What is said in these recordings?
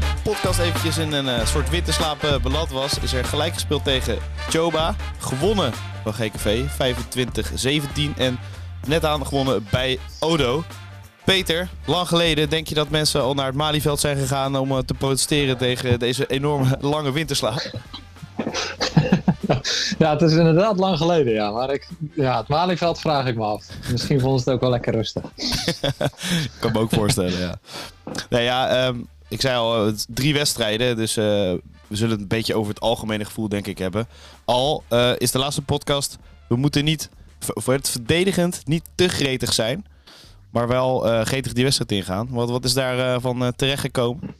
de podcast eventjes in een soort winterslaap uh, beland was, is er gelijk gespeeld tegen Choba. Gewonnen van GKV, 25-17. En net aan gewonnen bij Odo. Peter, lang geleden denk je dat mensen al naar het Malieveld zijn gegaan om te protesteren tegen deze enorme lange winterslaap? ja, het is inderdaad lang geleden, ja. Maar ik, ja, het Malieveld vraag ik me af. Misschien vonden ze het ook wel lekker rustig. ik kan me ook voorstellen, ja. Nou ja, ehm, ik zei al, drie wedstrijden. Dus uh, we zullen een beetje over het algemene gevoel, denk ik, hebben. Al uh, is de laatste podcast. We moeten niet, voor het verdedigend, niet te gretig zijn. Maar wel gretig die wedstrijd ingaan. Wat, wat is daarvan van terecht gekomen?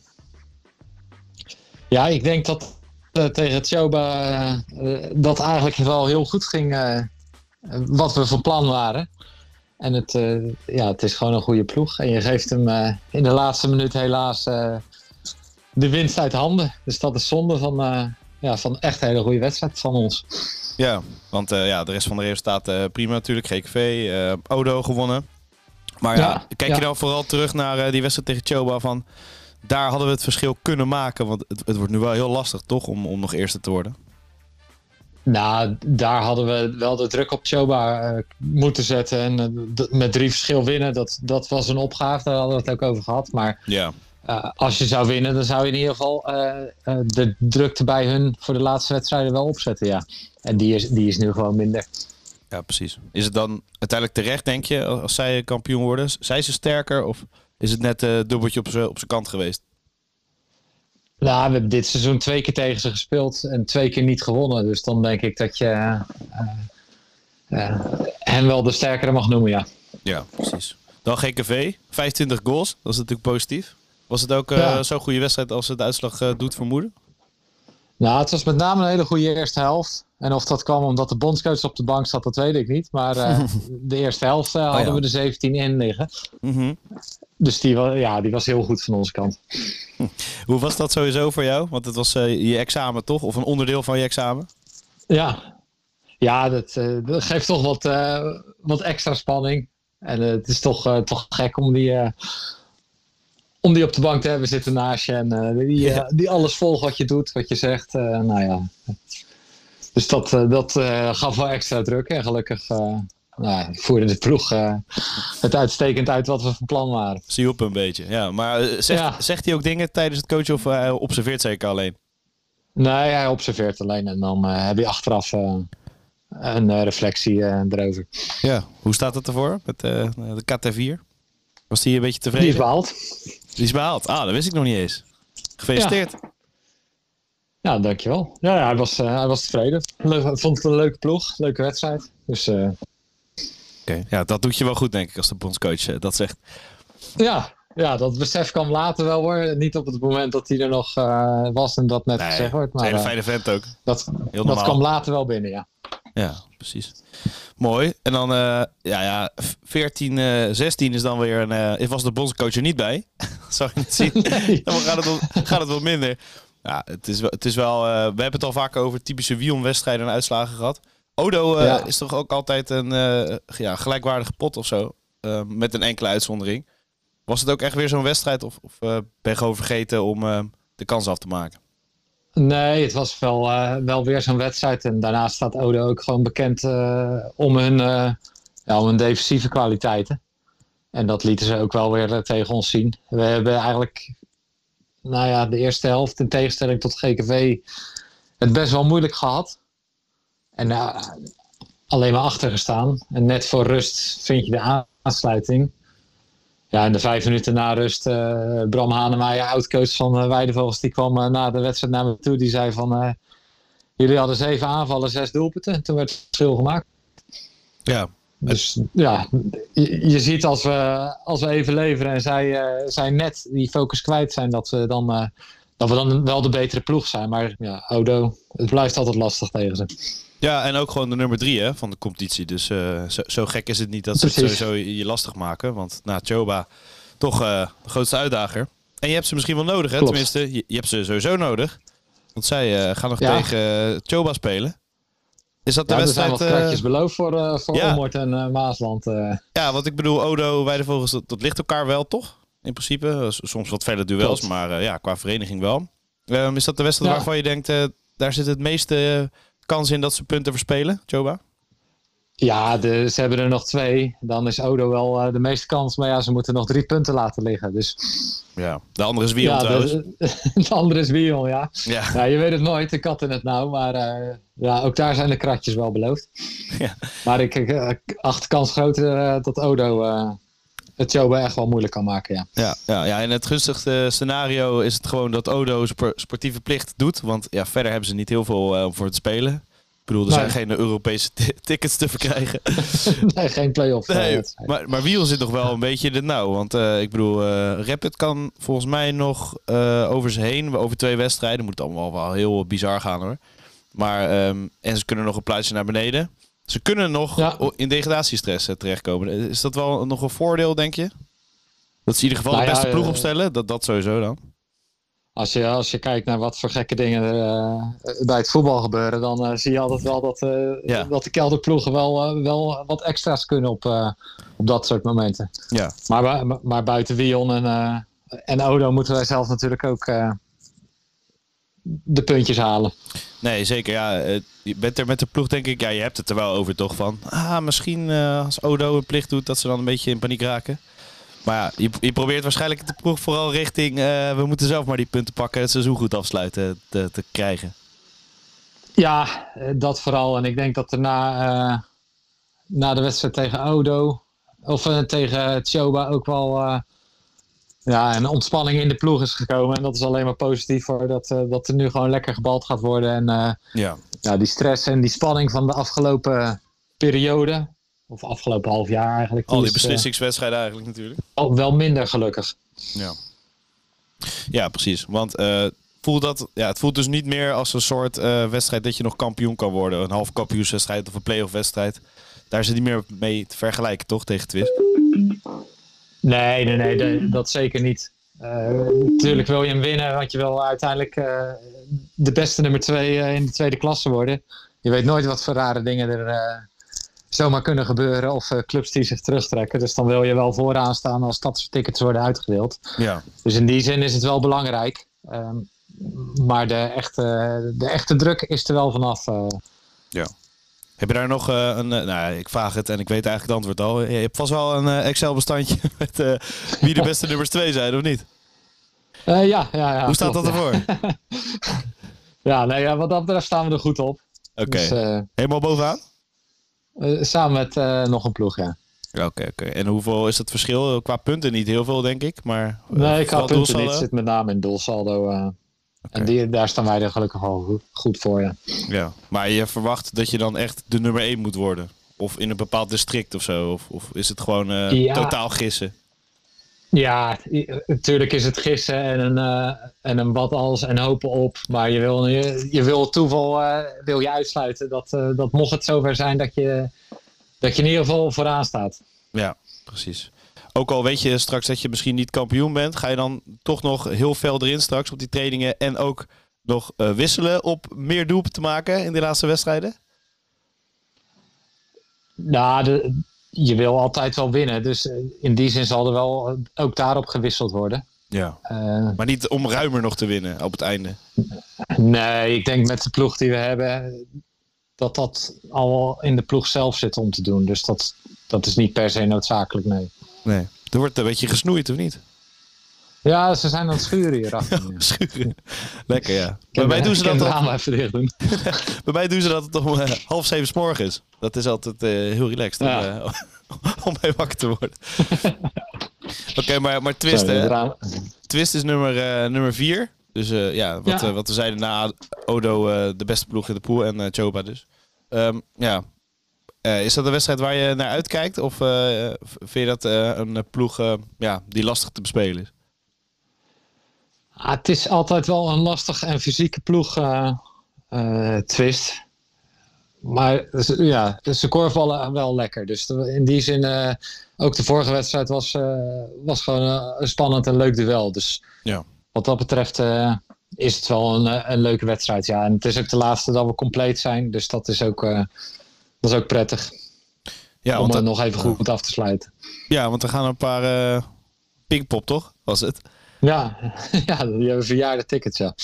Ja, ik denk dat eh, tegen het dat eigenlijk wel heel goed ging wat we van plan waren. En het, ja, het is gewoon een goede ploeg. En je geeft hem in de laatste minuut helaas de winst uit handen. Dus dat is zonde van, ja, van echt een hele goede wedstrijd van ons. Ja, want ja, de rest van de resultaten prima natuurlijk. GKV, Odo gewonnen. Maar ja, kijk je dan vooral terug naar die wedstrijd tegen Choba van daar hadden we het verschil kunnen maken. Want het, het wordt nu wel heel lastig, toch, om, om nog eerste te worden? Nou, daar hadden we wel de druk op Choba uh, moeten zetten. En uh, met drie verschil winnen, dat, dat was een opgave. Daar hadden we het ook over gehad. Maar ja. uh, als je zou winnen, dan zou je in ieder geval de drukte bij hun voor de laatste wedstrijden wel opzetten. Ja. En die is, die is nu gewoon minder. Ja, precies. Is het dan uiteindelijk terecht, denk je, als zij kampioen worden? Zijn ze sterker of is het net uh, dubbeltje op zijn kant geweest? Nou, we hebben dit seizoen twee keer tegen ze gespeeld en twee keer niet gewonnen. Dus dan denk ik dat je uh, uh, hen wel de sterkere mag noemen, ja. Ja, precies. Dan GKV, 25 goals. Dat is natuurlijk positief. Was het ook zo'n goede wedstrijd als het de uitslag doet vermoeden? Nou, het was met name een hele goede eerste helft. En of dat kwam omdat de bondscoach op de bank zat, dat weet ik niet. Maar uh, de eerste helft uh, hadden we de 17 in liggen. Mm -hmm. Dus die, ja, die was heel goed van onze kant. Hoe was dat sowieso voor jou? Want het was uh, je examen toch? Of een onderdeel van je examen? Ja, ja dat, dat geeft toch wat, wat extra spanning. En het is toch, toch gek om die om die op de bank te hebben zitten naast je. En uh, die, uh, die alles volgt wat je doet, wat je zegt. Uh, nou ja. Dus dat, dat gaf wel extra druk. En gelukkig nou, voerde de ploeg het uitstekend uit wat we van plan waren. Zie je op een beetje, ja. Maar zegt, zegt hij ook dingen tijdens het coachen of hij observeert zeker alleen? Nee, hij observeert alleen. En dan heb je achteraf een reflectie erover. Ja, hoe staat het ervoor met de KT4? Was hij een beetje tevreden? Die is behaald. Die is behaald. Ah, dat wist ik nog niet eens. Gefeliciteerd. Ja, ja dankjewel. Ja, ja hij, was, uh, hij was tevreden. Vond het een leuke ploeg, leuke wedstrijd. Dus, uh... Oké, ja, dat doet je wel goed, denk ik, als de bondscoach uh, dat zegt. Ja, ja, dat besef kwam later wel hoor. Niet op het moment dat hij er nog was en dat net nee, gezegd wordt. Maar, een hele fijne vent ook. Dat, dat kwam later wel binnen, ja. Ja, precies. Mooi. En dan, ja, ja, 14, uh, 16 is dan weer een. Was de bondscoach er niet bij. Zou je het zien? Nee. dan gaat het, wel, gaat het wel minder. Ja, het is wel. Het is wel uh, we hebben het al vaak over typische Wion-wedstrijden en uitslagen gehad. Odo ja. is toch ook altijd een ja, gelijkwaardige pot of zo. met een enkele uitzondering. Was het ook echt weer zo'n wedstrijd? Of, of ben je gewoon vergeten om de kans af te maken? Nee, het was wel, wel weer zo'n wedstrijd. En daarnaast staat Odo ook gewoon bekend om, hun, ja, om hun defensieve kwaliteiten. En dat lieten ze ook wel weer tegen ons zien. We hebben eigenlijk nou ja, de eerste helft in tegenstelling tot GKV het best wel moeilijk gehad. En alleen maar achter gestaan. En net voor rust vind je de aansluiting. Ja, in de vijf minuten na rust, uh, Bram Hanemeyer, oud-coach van uh, Weidevogels, die kwam uh, na de wedstrijd naar me toe. Die zei van, jullie hadden zeven aanvallen, zes doelpunten. En toen werd het verschil gemaakt. Ja. Dus ja, je, je, ziet als we, als we even leveren en zij, zij net die focus kwijt zijn, dat we, dan, dat we dan wel de betere ploeg zijn. Maar ja, Odo, het blijft altijd lastig tegen ze. Ja, en ook gewoon de nummer drie hè, van de competitie. Dus uh, zo, zo, gek is het niet dat ze het sowieso je lastig maken. Want na Choba toch uh, de grootste uitdager. En je hebt ze misschien wel nodig, hè? Tenminste, je, je, hebt ze sowieso nodig. Want zij uh, gaan nog ja. tegen Choba spelen. Is dat de ja, wedstrijd? Er zijn wat kratjes beloofd voor, voor ja. Omort en Maasland. Ja, want ik bedoel, Odo, Weidevogels, dat, dat ligt elkaar wel, toch? in principe. Soms wat verder duels, maar ja, qua vereniging wel. Ehm, is dat de wedstrijd Ja. waarvan je denkt, eh, daar zit het meeste kans in dat ze punten verspelen, Joba? Ja, de, ze hebben er nog twee. Dan is Odo wel eh, de meeste kans. Maar ja, ze moeten nog drie punten laten liggen. Dus Ja. De andere is Wion ja, trouwens. de, de andere is Wion, ja. Ja. ja. Je weet het nooit, de kat in het nauw. Maar eh, ja, ook daar zijn de kratjes wel beloofd. Ja. Maar ik, acht kans groter eh, dat Odo het Joba echt wel moeilijk kan maken, ja. Ja, ja, ja, in het gunstigste scenario is het gewoon dat Odo sp- sportieve plicht doet. Want ja, verder hebben ze niet heel veel om voor te spelen. Ik bedoel, er Nee. zijn geen Europese ti- tickets te verkrijgen. nee, geen play-off. eh, Nee, wedstrijd. maar, maar Wiel zit nog wel een beetje in de nauw. Want eh, ik bedoel, eh Rapid kan volgens mij nog eh, over ze heen. Over twee wedstrijden. Moet het allemaal wel heel bizar gaan hoor. Maar, ehm, en ze kunnen nog een plaatsje naar beneden. Ze kunnen nog Ja. in degradatiestress eh, terechtkomen. Is dat wel nog een voordeel, denk je? Dat ze in ieder geval Nou de ja, beste ploeg eh, opstellen? Dat, dat sowieso dan. Als je, als je kijkt naar wat voor gekke dingen er eh, bij het voetbal gebeuren, dan eh, zie je altijd wel dat, eh, Ja. dat de kelderploegen wel, wel wat extra's kunnen op, op dat soort momenten. Ja. Maar, maar, buiten Wion en, en Odo moeten wij zelf natuurlijk ook de puntjes halen. Nee, zeker. Ja, je bent er met de ploeg, denk ik. Ja, je hebt het er wel over toch van. Ah, misschien als Odo een plicht doet, dat ze dan een beetje in paniek raken. Maar ja, je, je probeert waarschijnlijk de ploeg vooral richting. eh, we moeten zelf maar die punten pakken, het seizoen goed afsluiten te, te krijgen. Ja, eh, dat vooral. En ik denk dat er na, eh, na de wedstrijd tegen Odo, of tegen Choba ook wel ja, een ontspanning in de ploeg is gekomen. En dat is alleen maar positief voor dat, dat er nu gewoon lekker gebald gaat worden. En Ja, ja, die stress en die spanning van de afgelopen periode, of afgelopen half jaar eigenlijk, al die is, eh, beslissingswedstrijden eigenlijk natuurlijk. al wel minder gelukkig. Ja, ja precies. Want eh, voelt dat, ja, het voelt dus niet meer als een soort eh, wedstrijd dat je nog kampioen kan worden. Een half kampioenswedstrijd of een play-off wedstrijd. Daar is het niet meer mee te vergelijken, toch? Tegen Twist. Nee, nee, nee, de- dat zeker niet. Natuurlijk wil je hem winnen, want je wil uiteindelijk de beste nummer twee in de tweede klasse worden. Je weet nooit wat voor rare dingen er zomaar kunnen gebeuren of eh, clubs die zich terugtrekken. Dus dan wil je wel vooraan staan als dat soort tickets worden uitgedeeld. Ja. Dus in die zin is het wel belangrijk. Ehm, maar de echte, de echte druk is er wel vanaf. eh. Heb je daar nog eh, een... nou, ik vraag het en ik weet eigenlijk het antwoord al. Je hebt vast wel een Excel-bestandje met wie de beste nummers twee zijn, of niet? Ja, ja, ja. Hoe staat klopt, dat ja. ervoor? Ja, nee, ja, wat dat betreft staan we er goed op. Oké. Dus, Helemaal bovenaan? Eh, samen met eh, nog een ploeg, ja. Oké, oké. En hoeveel is het verschil? Qua punten niet heel veel, denk ik. Maar eh, Nee, had punten niet. zit met name in doelsaldo. Oké. En die, daar staan wij er gelukkig al goed, voor, ja. Ja, maar je verwacht dat je dan echt de nummer 1 moet worden? Of in een bepaald district of zo? Of, of is het gewoon Ja. totaal gissen? Ja, natuurlijk is het gissen en een, eh, en een wat als en hopen op. Maar je wil, je, je wil toeval eh, wil je uitsluiten. Dat, eh, dat mocht het zover zijn dat je, dat je in ieder geval vooraan staat. Ja, precies. Ook al weet je straks dat je misschien niet kampioen bent, ga je dan toch nog heel veel erin straks op die trainingen en ook nog wisselen op meer doelpunten te maken in de laatste wedstrijden? Nou, de, je wil altijd wel winnen. Dus eh, in die zin zal er wel eh, ook daarop gewisseld worden. Ja. Eh, Maar niet om ruimer nog te winnen op het einde. Nee, ik denk met de ploeg die we hebben, dat dat al in de ploeg zelf zit om te doen. Dus dat, dat is niet per se noodzakelijk, nee. Nee. Er wordt een beetje gesnoeid, of niet? Ja, ze zijn aan het schuren hier achter. Schuren. Lekker, ja. Bij mij doen ze dat het al- even dicht doen. Bij mij doen ze dat om eh, half zeven 's morgens. Dat is altijd eh, heel relaxed om, eh, om mee wakker te worden. Oké, maar, maar Twist, het hè? Twist is nummer, nummer vier. Dus ja, wat, Ja. wat we zeiden na Odo de beste ploeg in de pool en Choba dus. Ehm, ja. Is dat een wedstrijd waar je naar uitkijkt? Of vind je dat een ploeg ja, die lastig te bespelen is? Ah, het is altijd wel een lastig en fysieke ploeg, eh, eh, Twist. Maar ja, ze korfballen wel lekker. Dus in die zin, eh, ook de vorige wedstrijd was, was gewoon een spannend en leuk duel. Dus Ja. wat dat betreft is het wel een, een leuke wedstrijd. Ja. En het is ook de laatste dat we compleet zijn. Dus dat is ook, dat is ook prettig Ja, om want, het nog even goed af te sluiten. ja, want er gaan een paar, Pinkpop, toch? Was het? Ja, ja die hebben verjaarde tickets, ja.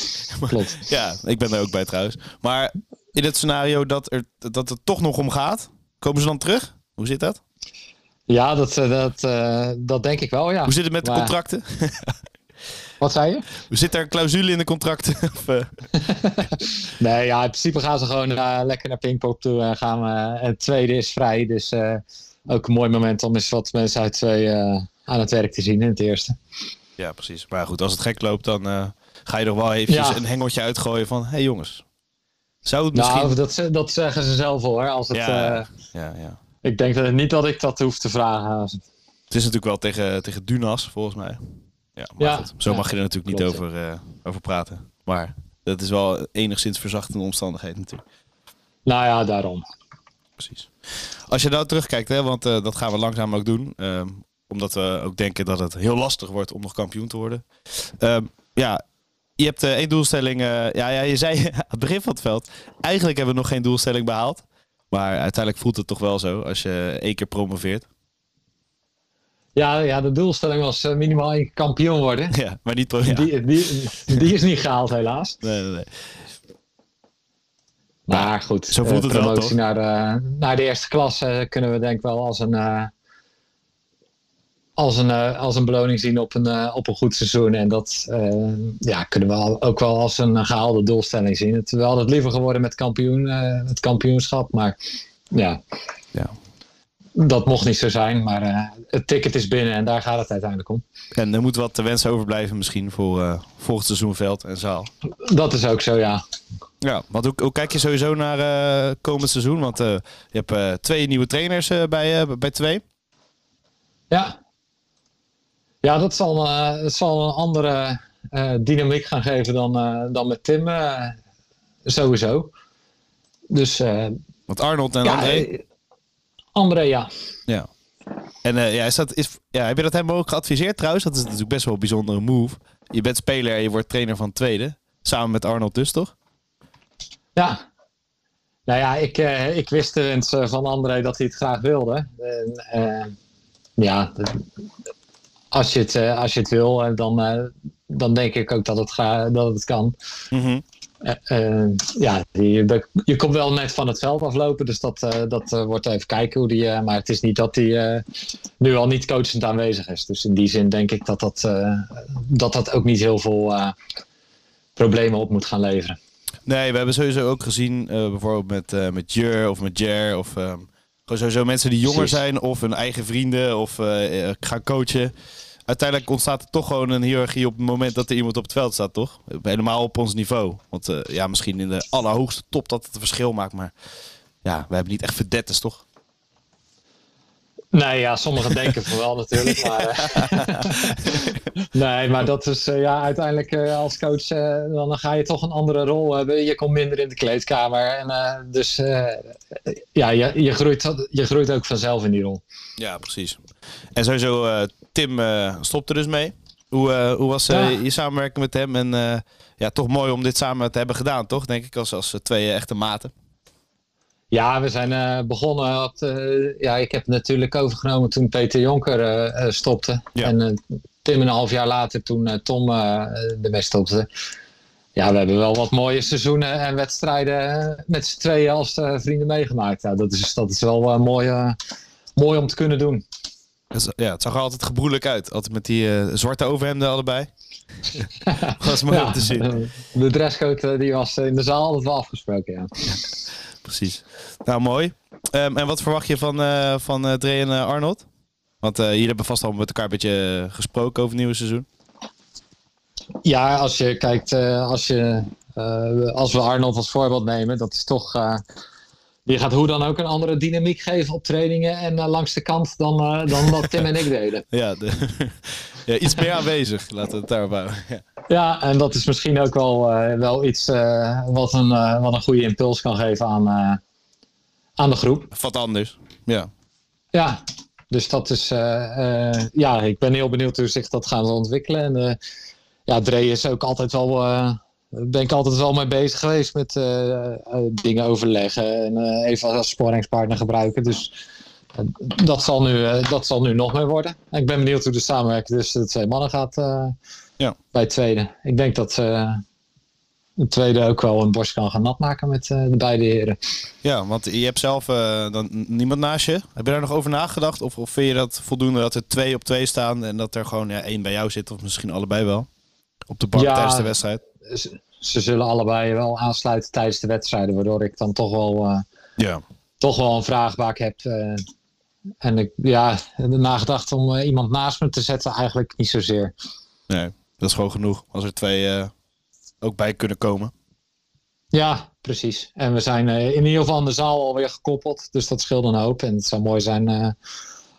Klopt. Ja, ik ben er ook bij trouwens. Maar in het scenario dat, er, dat het toch nog om gaat, komen ze dan terug? Hoe zit dat? Ja, dat, eh, dat, uh, dat denk ik wel, ja. Hoe zit het met de contracten? Wat zei je? Zit er een clausule in de contracten? Eh, Nee, ja, in principe gaan ze gewoon eh, lekker naar Pinkpop toe en gaan we. Het tweede is vrij, dus eh, ook een mooi moment om eens wat mensen uit twee eh, aan het werk te zien in het eerste. Ja, precies. Maar goed, als het gek loopt, dan eh, ga je nog wel eventjes Ja. een hengeltje uitgooien van... Hé hey jongens, zou het misschien... Nou, dat, dat zeggen ze zelf hoor. Als het, ja, eh, ja, ja. ik denk dat, niet dat ik dat hoef te vragen. Het is natuurlijk wel tegen, tegen Dunas, volgens mij. Ja, maar Ja. goed, zo Ja, mag je er natuurlijk klopt, niet over, eh, over praten. Maar dat is wel enigszins verzachtende omstandigheid natuurlijk. Nou ja, daarom. Precies. Als je nou terugkijkt, hè, want dat gaan we langzaam ook doen. ehm, omdat we ook denken dat het heel lastig wordt om nog kampioen te worden. Ehm, ja, je hebt eh, één doelstelling. eh, ja, ja, je zei aan het begin van het veld. Eigenlijk hebben we nog geen doelstelling behaald. Maar uiteindelijk voelt het toch wel zo als je één keer promoveert. Ja, ja, de doelstelling was eh, minimaal één kampioen worden. Ja, maar niet. Ja. Die, die, die is niet gehaald, helaas. Nee, nee, nee. Maar goed, zo voelt het wel, promotie toch? naar, de, naar de eerste klasse kunnen we denk ik wel als een, als een, eh, als een beloning zien op een, eh, op een goed seizoen. En dat eh, ja, kunnen we ook wel als een gehaalde doelstelling zien. Het, we hadden het liever geworden met kampioen, het kampioenschap, maar ja, Ja. dat mocht niet zo zijn. Maar het ticket is binnen en daar gaat het uiteindelijk om. En er moet wat te wensen overblijven misschien voor volgend seizoen veld en zaal. Dat is ook zo, ja. Ja, want hoe, hoe kijk je sowieso naar komend seizoen? Want je hebt twee nieuwe trainers bij, bij twee. Ja, ja dat, zal, dat zal een andere eh, dynamiek gaan geven dan, eh, dan met Tim. sowieso. Dus Want Arnold en ja, André. André, ja. Ja. En ja, is dat, is, ja, heb je dat hem ook geadviseerd trouwens? Dat is natuurlijk best wel een bijzondere move. Je bent speler en je wordt trainer van tweede. Samen met Arnold dus, toch? Ja. Nou ja, ik, ik wist de wens van André dat hij het graag wilde. En, ja, als je het, eh, als je het wil, eh, dan, eh, dan denk ik ook dat het, ga, dat het kan. Mhm. Ja, je, je komt wel net van het veld aflopen, dus dat, dat wordt even kijken hoe die. maar het is niet dat hij nu al niet coachend aanwezig is. Dus in die zin denk ik dat dat, dat, dat ook niet heel veel problemen op moet gaan leveren. Nee, we hebben sowieso ook gezien, bijvoorbeeld met, met Jur of met Jer. Of ehm, gewoon sowieso mensen die jonger Precies. zijn of hun eigen vrienden of eh, gaan coachen. Uiteindelijk ontstaat er toch gewoon een hiërarchie op het moment dat er iemand op het veld staat, toch? Helemaal op ons niveau. Want eh, ja, misschien in de allerhoogste top dat het een verschil maakt. Maar ja, we hebben niet echt verdettes, toch? Nee, ja, sommigen denken van wel natuurlijk. Maar, eh, nee, maar dat is eh, ja, uiteindelijk eh, als coach, dan ga je toch een andere rol hebben. Je komt minder in de kleedkamer. En, dus ja, je, je, groeit, je groeit ook vanzelf in die rol. Ja, precies. En sowieso, Tim stopt er dus mee. Hoe, hoe was Ja. je samenwerking met hem? En ja, toch mooi om dit samen te hebben gedaan, toch? Denk ik, als, als twee echte maten. Ja, we zijn eh, begonnen. Op de- ja, ik heb het natuurlijk overgenomen toen Peter Jonker eh, eh, stopte. Ja. En eh, Tim een half jaar later toen eh, Tom eh ermee stopte. Ja, we hebben wel wat mooie seizoenen en wedstrijden eh, met z'n tweeën als eh, vrienden meegemaakt. Ja, dat, is, dat is wel eh, mooi, eh, mooi om te kunnen doen. Ja, het zag er altijd gebroedelijk uit. Altijd met die eh, zwarte overhemden allebei. was mooi om te zien. eh, de dresscode eh, die was in de zaal altijd wel afgesproken. Ja. Precies. Nou, mooi. Ehm, en wat verwacht je van, eh van eh, Dre en eh, Arnold? Want eh jullie hebben vast al met elkaar een beetje eh, gesproken over het nieuwe seizoen. Ja, als je kijkt, eh, als, je, eh, als we Arnold als voorbeeld nemen, dat is toch. Die gaat hoe dan ook een andere dynamiek geven op trainingen en eh, langs de kant dan, eh, dan wat Tim en ik deden. Ja, de, ja iets meer aanwezig. Laten we het daarop houden. Ja. Ja, en dat is misschien ook wel, eh, wel iets wat, een, wat een goede impuls kan geven aan, aan de groep. Wat anders. Ja. Ja, dus dat is. ja, ik ben heel benieuwd hoe zich dat gaat ontwikkelen. En ja, Dre is ook altijd wel. Eh ben ik altijd wel mee bezig geweest met eh, eh, dingen overleggen en eh, even als sporingspartner gebruiken. Dus dat, zal nu, dat zal nu nog meer worden. Ik ben benieuwd hoe de samenwerking tussen de twee mannen gaat ja. bij het tweede. Ik denk dat de tweede ook wel een borst kan gaan natmaken met de beide heren. Ja, want je hebt zelf dan niemand naast je. Heb je daar nog over nagedacht? Of, of vind je dat voldoende dat er twee op twee staan en dat er gewoon ja, één bij jou zit, of misschien allebei wel? Op de bank tijdens de wedstrijd? Ze, ze, zullen allebei wel aansluiten tijdens de wedstrijden, waardoor ik dan toch wel, ja. toch wel een vraagbaak heb en ik ja, nagedacht om uh, iemand naast me te zetten, eigenlijk niet zozeer. Nee, dat is gewoon genoeg als er twee ook bij kunnen komen. Ja, precies. En we zijn uh, in ieder geval aan de zaal alweer gekoppeld. Dus dat scheelt een hoop. En het zou mooi zijn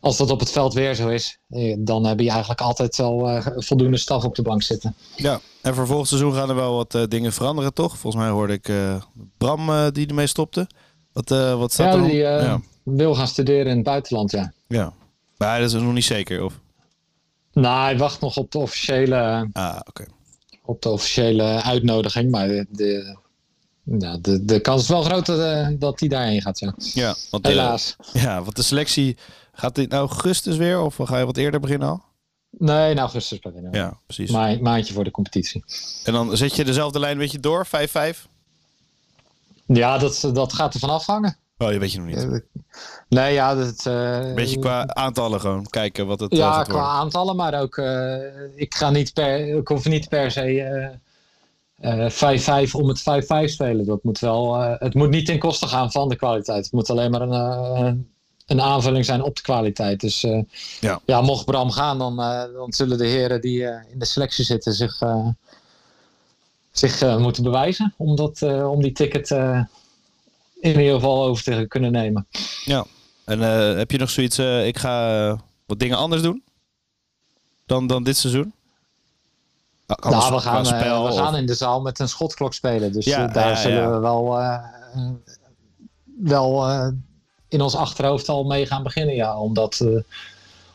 als dat op het veld weer zo is. Dan heb je eigenlijk altijd wel voldoende staf op de bank zitten. Ja, en voor volgend seizoen gaan er wel wat dingen veranderen, toch? Volgens mij hoorde ik Bram die ermee stopte. Wat, wat staat ja, er? Die, ja, wil gaan studeren in het buitenland, ja. Ja, maar dat is nog niet zeker, of? Nou, hij wacht nog op de officiële, ah, oké. op de officiële uitnodiging, maar de, de, ja, de, de kans is wel groot dat, uh, dat hij daarheen gaat, ja. Ja, want, helaas. ja, want de selectie, gaat dit nou augustus weer, of ga je wat eerder beginnen al? Nee, in augustus beginnen. Ja, precies. Ma maandje voor de competitie. En dan zet je dezelfde lijn een beetje door, 5-5? Ja, dat, dat gaat ervan afhangen. Oh, je weet je nog niet. Nee, ja, dat... Uh, Beetje qua aantallen gewoon, kijken wat het Ja, qua worden. aantallen, maar ook... Uh, ik, ga niet per, ik hoef niet per se 5-5 uh, om het 5-5 spelen. Dat moet wel... het moet niet ten koste gaan van de kwaliteit. Het moet alleen maar een, een aanvulling zijn op de kwaliteit. Dus ja. ja, mocht Bram gaan, dan, dan zullen de heren die in de selectie zitten zich, zich moeten bewijzen om, dat, om die ticket in ieder geval over te kunnen nemen. Ja, en heb je nog zoiets, ik ga wat dingen anders doen dan, dan dit seizoen? Anders nou, we gaan, spel, we of... gaan in de zaal met een schotklok spelen. Dus ja, daar ja, zullen we wel, wel in ons achterhoofd al mee gaan beginnen. Ja, omdat,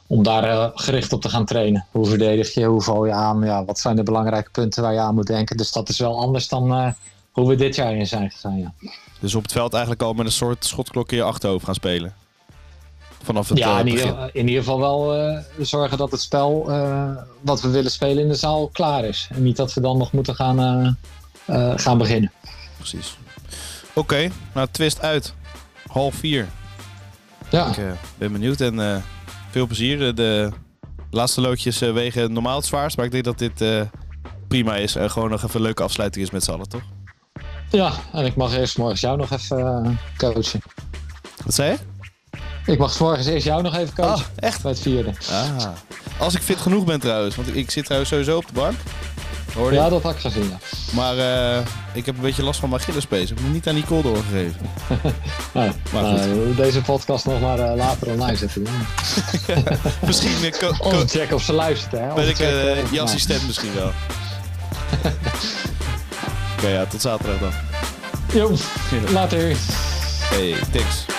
om daar gericht op te gaan trainen. Hoe verdedig je, hoe val je aan? Ja, wat zijn de belangrijke punten waar je aan moet denken? Dus dat is wel anders dan hoe we dit jaar in zijn gegaan. Ja. Dus op het veld eigenlijk al met een soort schotklok in je achterhoofd gaan spelen. Vanaf het ja, in ieder, in ieder, geval wel zorgen dat het spel wat we willen spelen in de zaal klaar is. En niet dat we dan nog moeten gaan, gaan beginnen. Precies. Oké, okay, nou twist uit. Half vier. Ja. Ik ben benieuwd en veel plezier. De, de laatste loodjes wegen normaal het zwaarst, maar ik denk dat dit prima is. En gewoon nog even een leuke afsluiting is met z'n allen, toch? Ja, en ik mag eerst morgens jou nog even coachen. Wat zei je? Ik mag morgens eerst jou nog even coachen. Oh, echt? Bij het vierde. Ah. Als ik fit genoeg ben trouwens, want ik zit trouwens sowieso op de bank. Hoor ja, dat had ik gezien, ja. Maar uh, ik heb een beetje last van mijn Achillespees. Ik heb hem niet aan Nicole doorgegeven. nee, maar nou, deze podcast nog maar uh, later online zetten. misschien... Uh, check of ze luistert, hè. Ben ik je assistent misschien wel. Oké, okay, ja, tot zaterdag dan. Jo, later. Hey, thanks.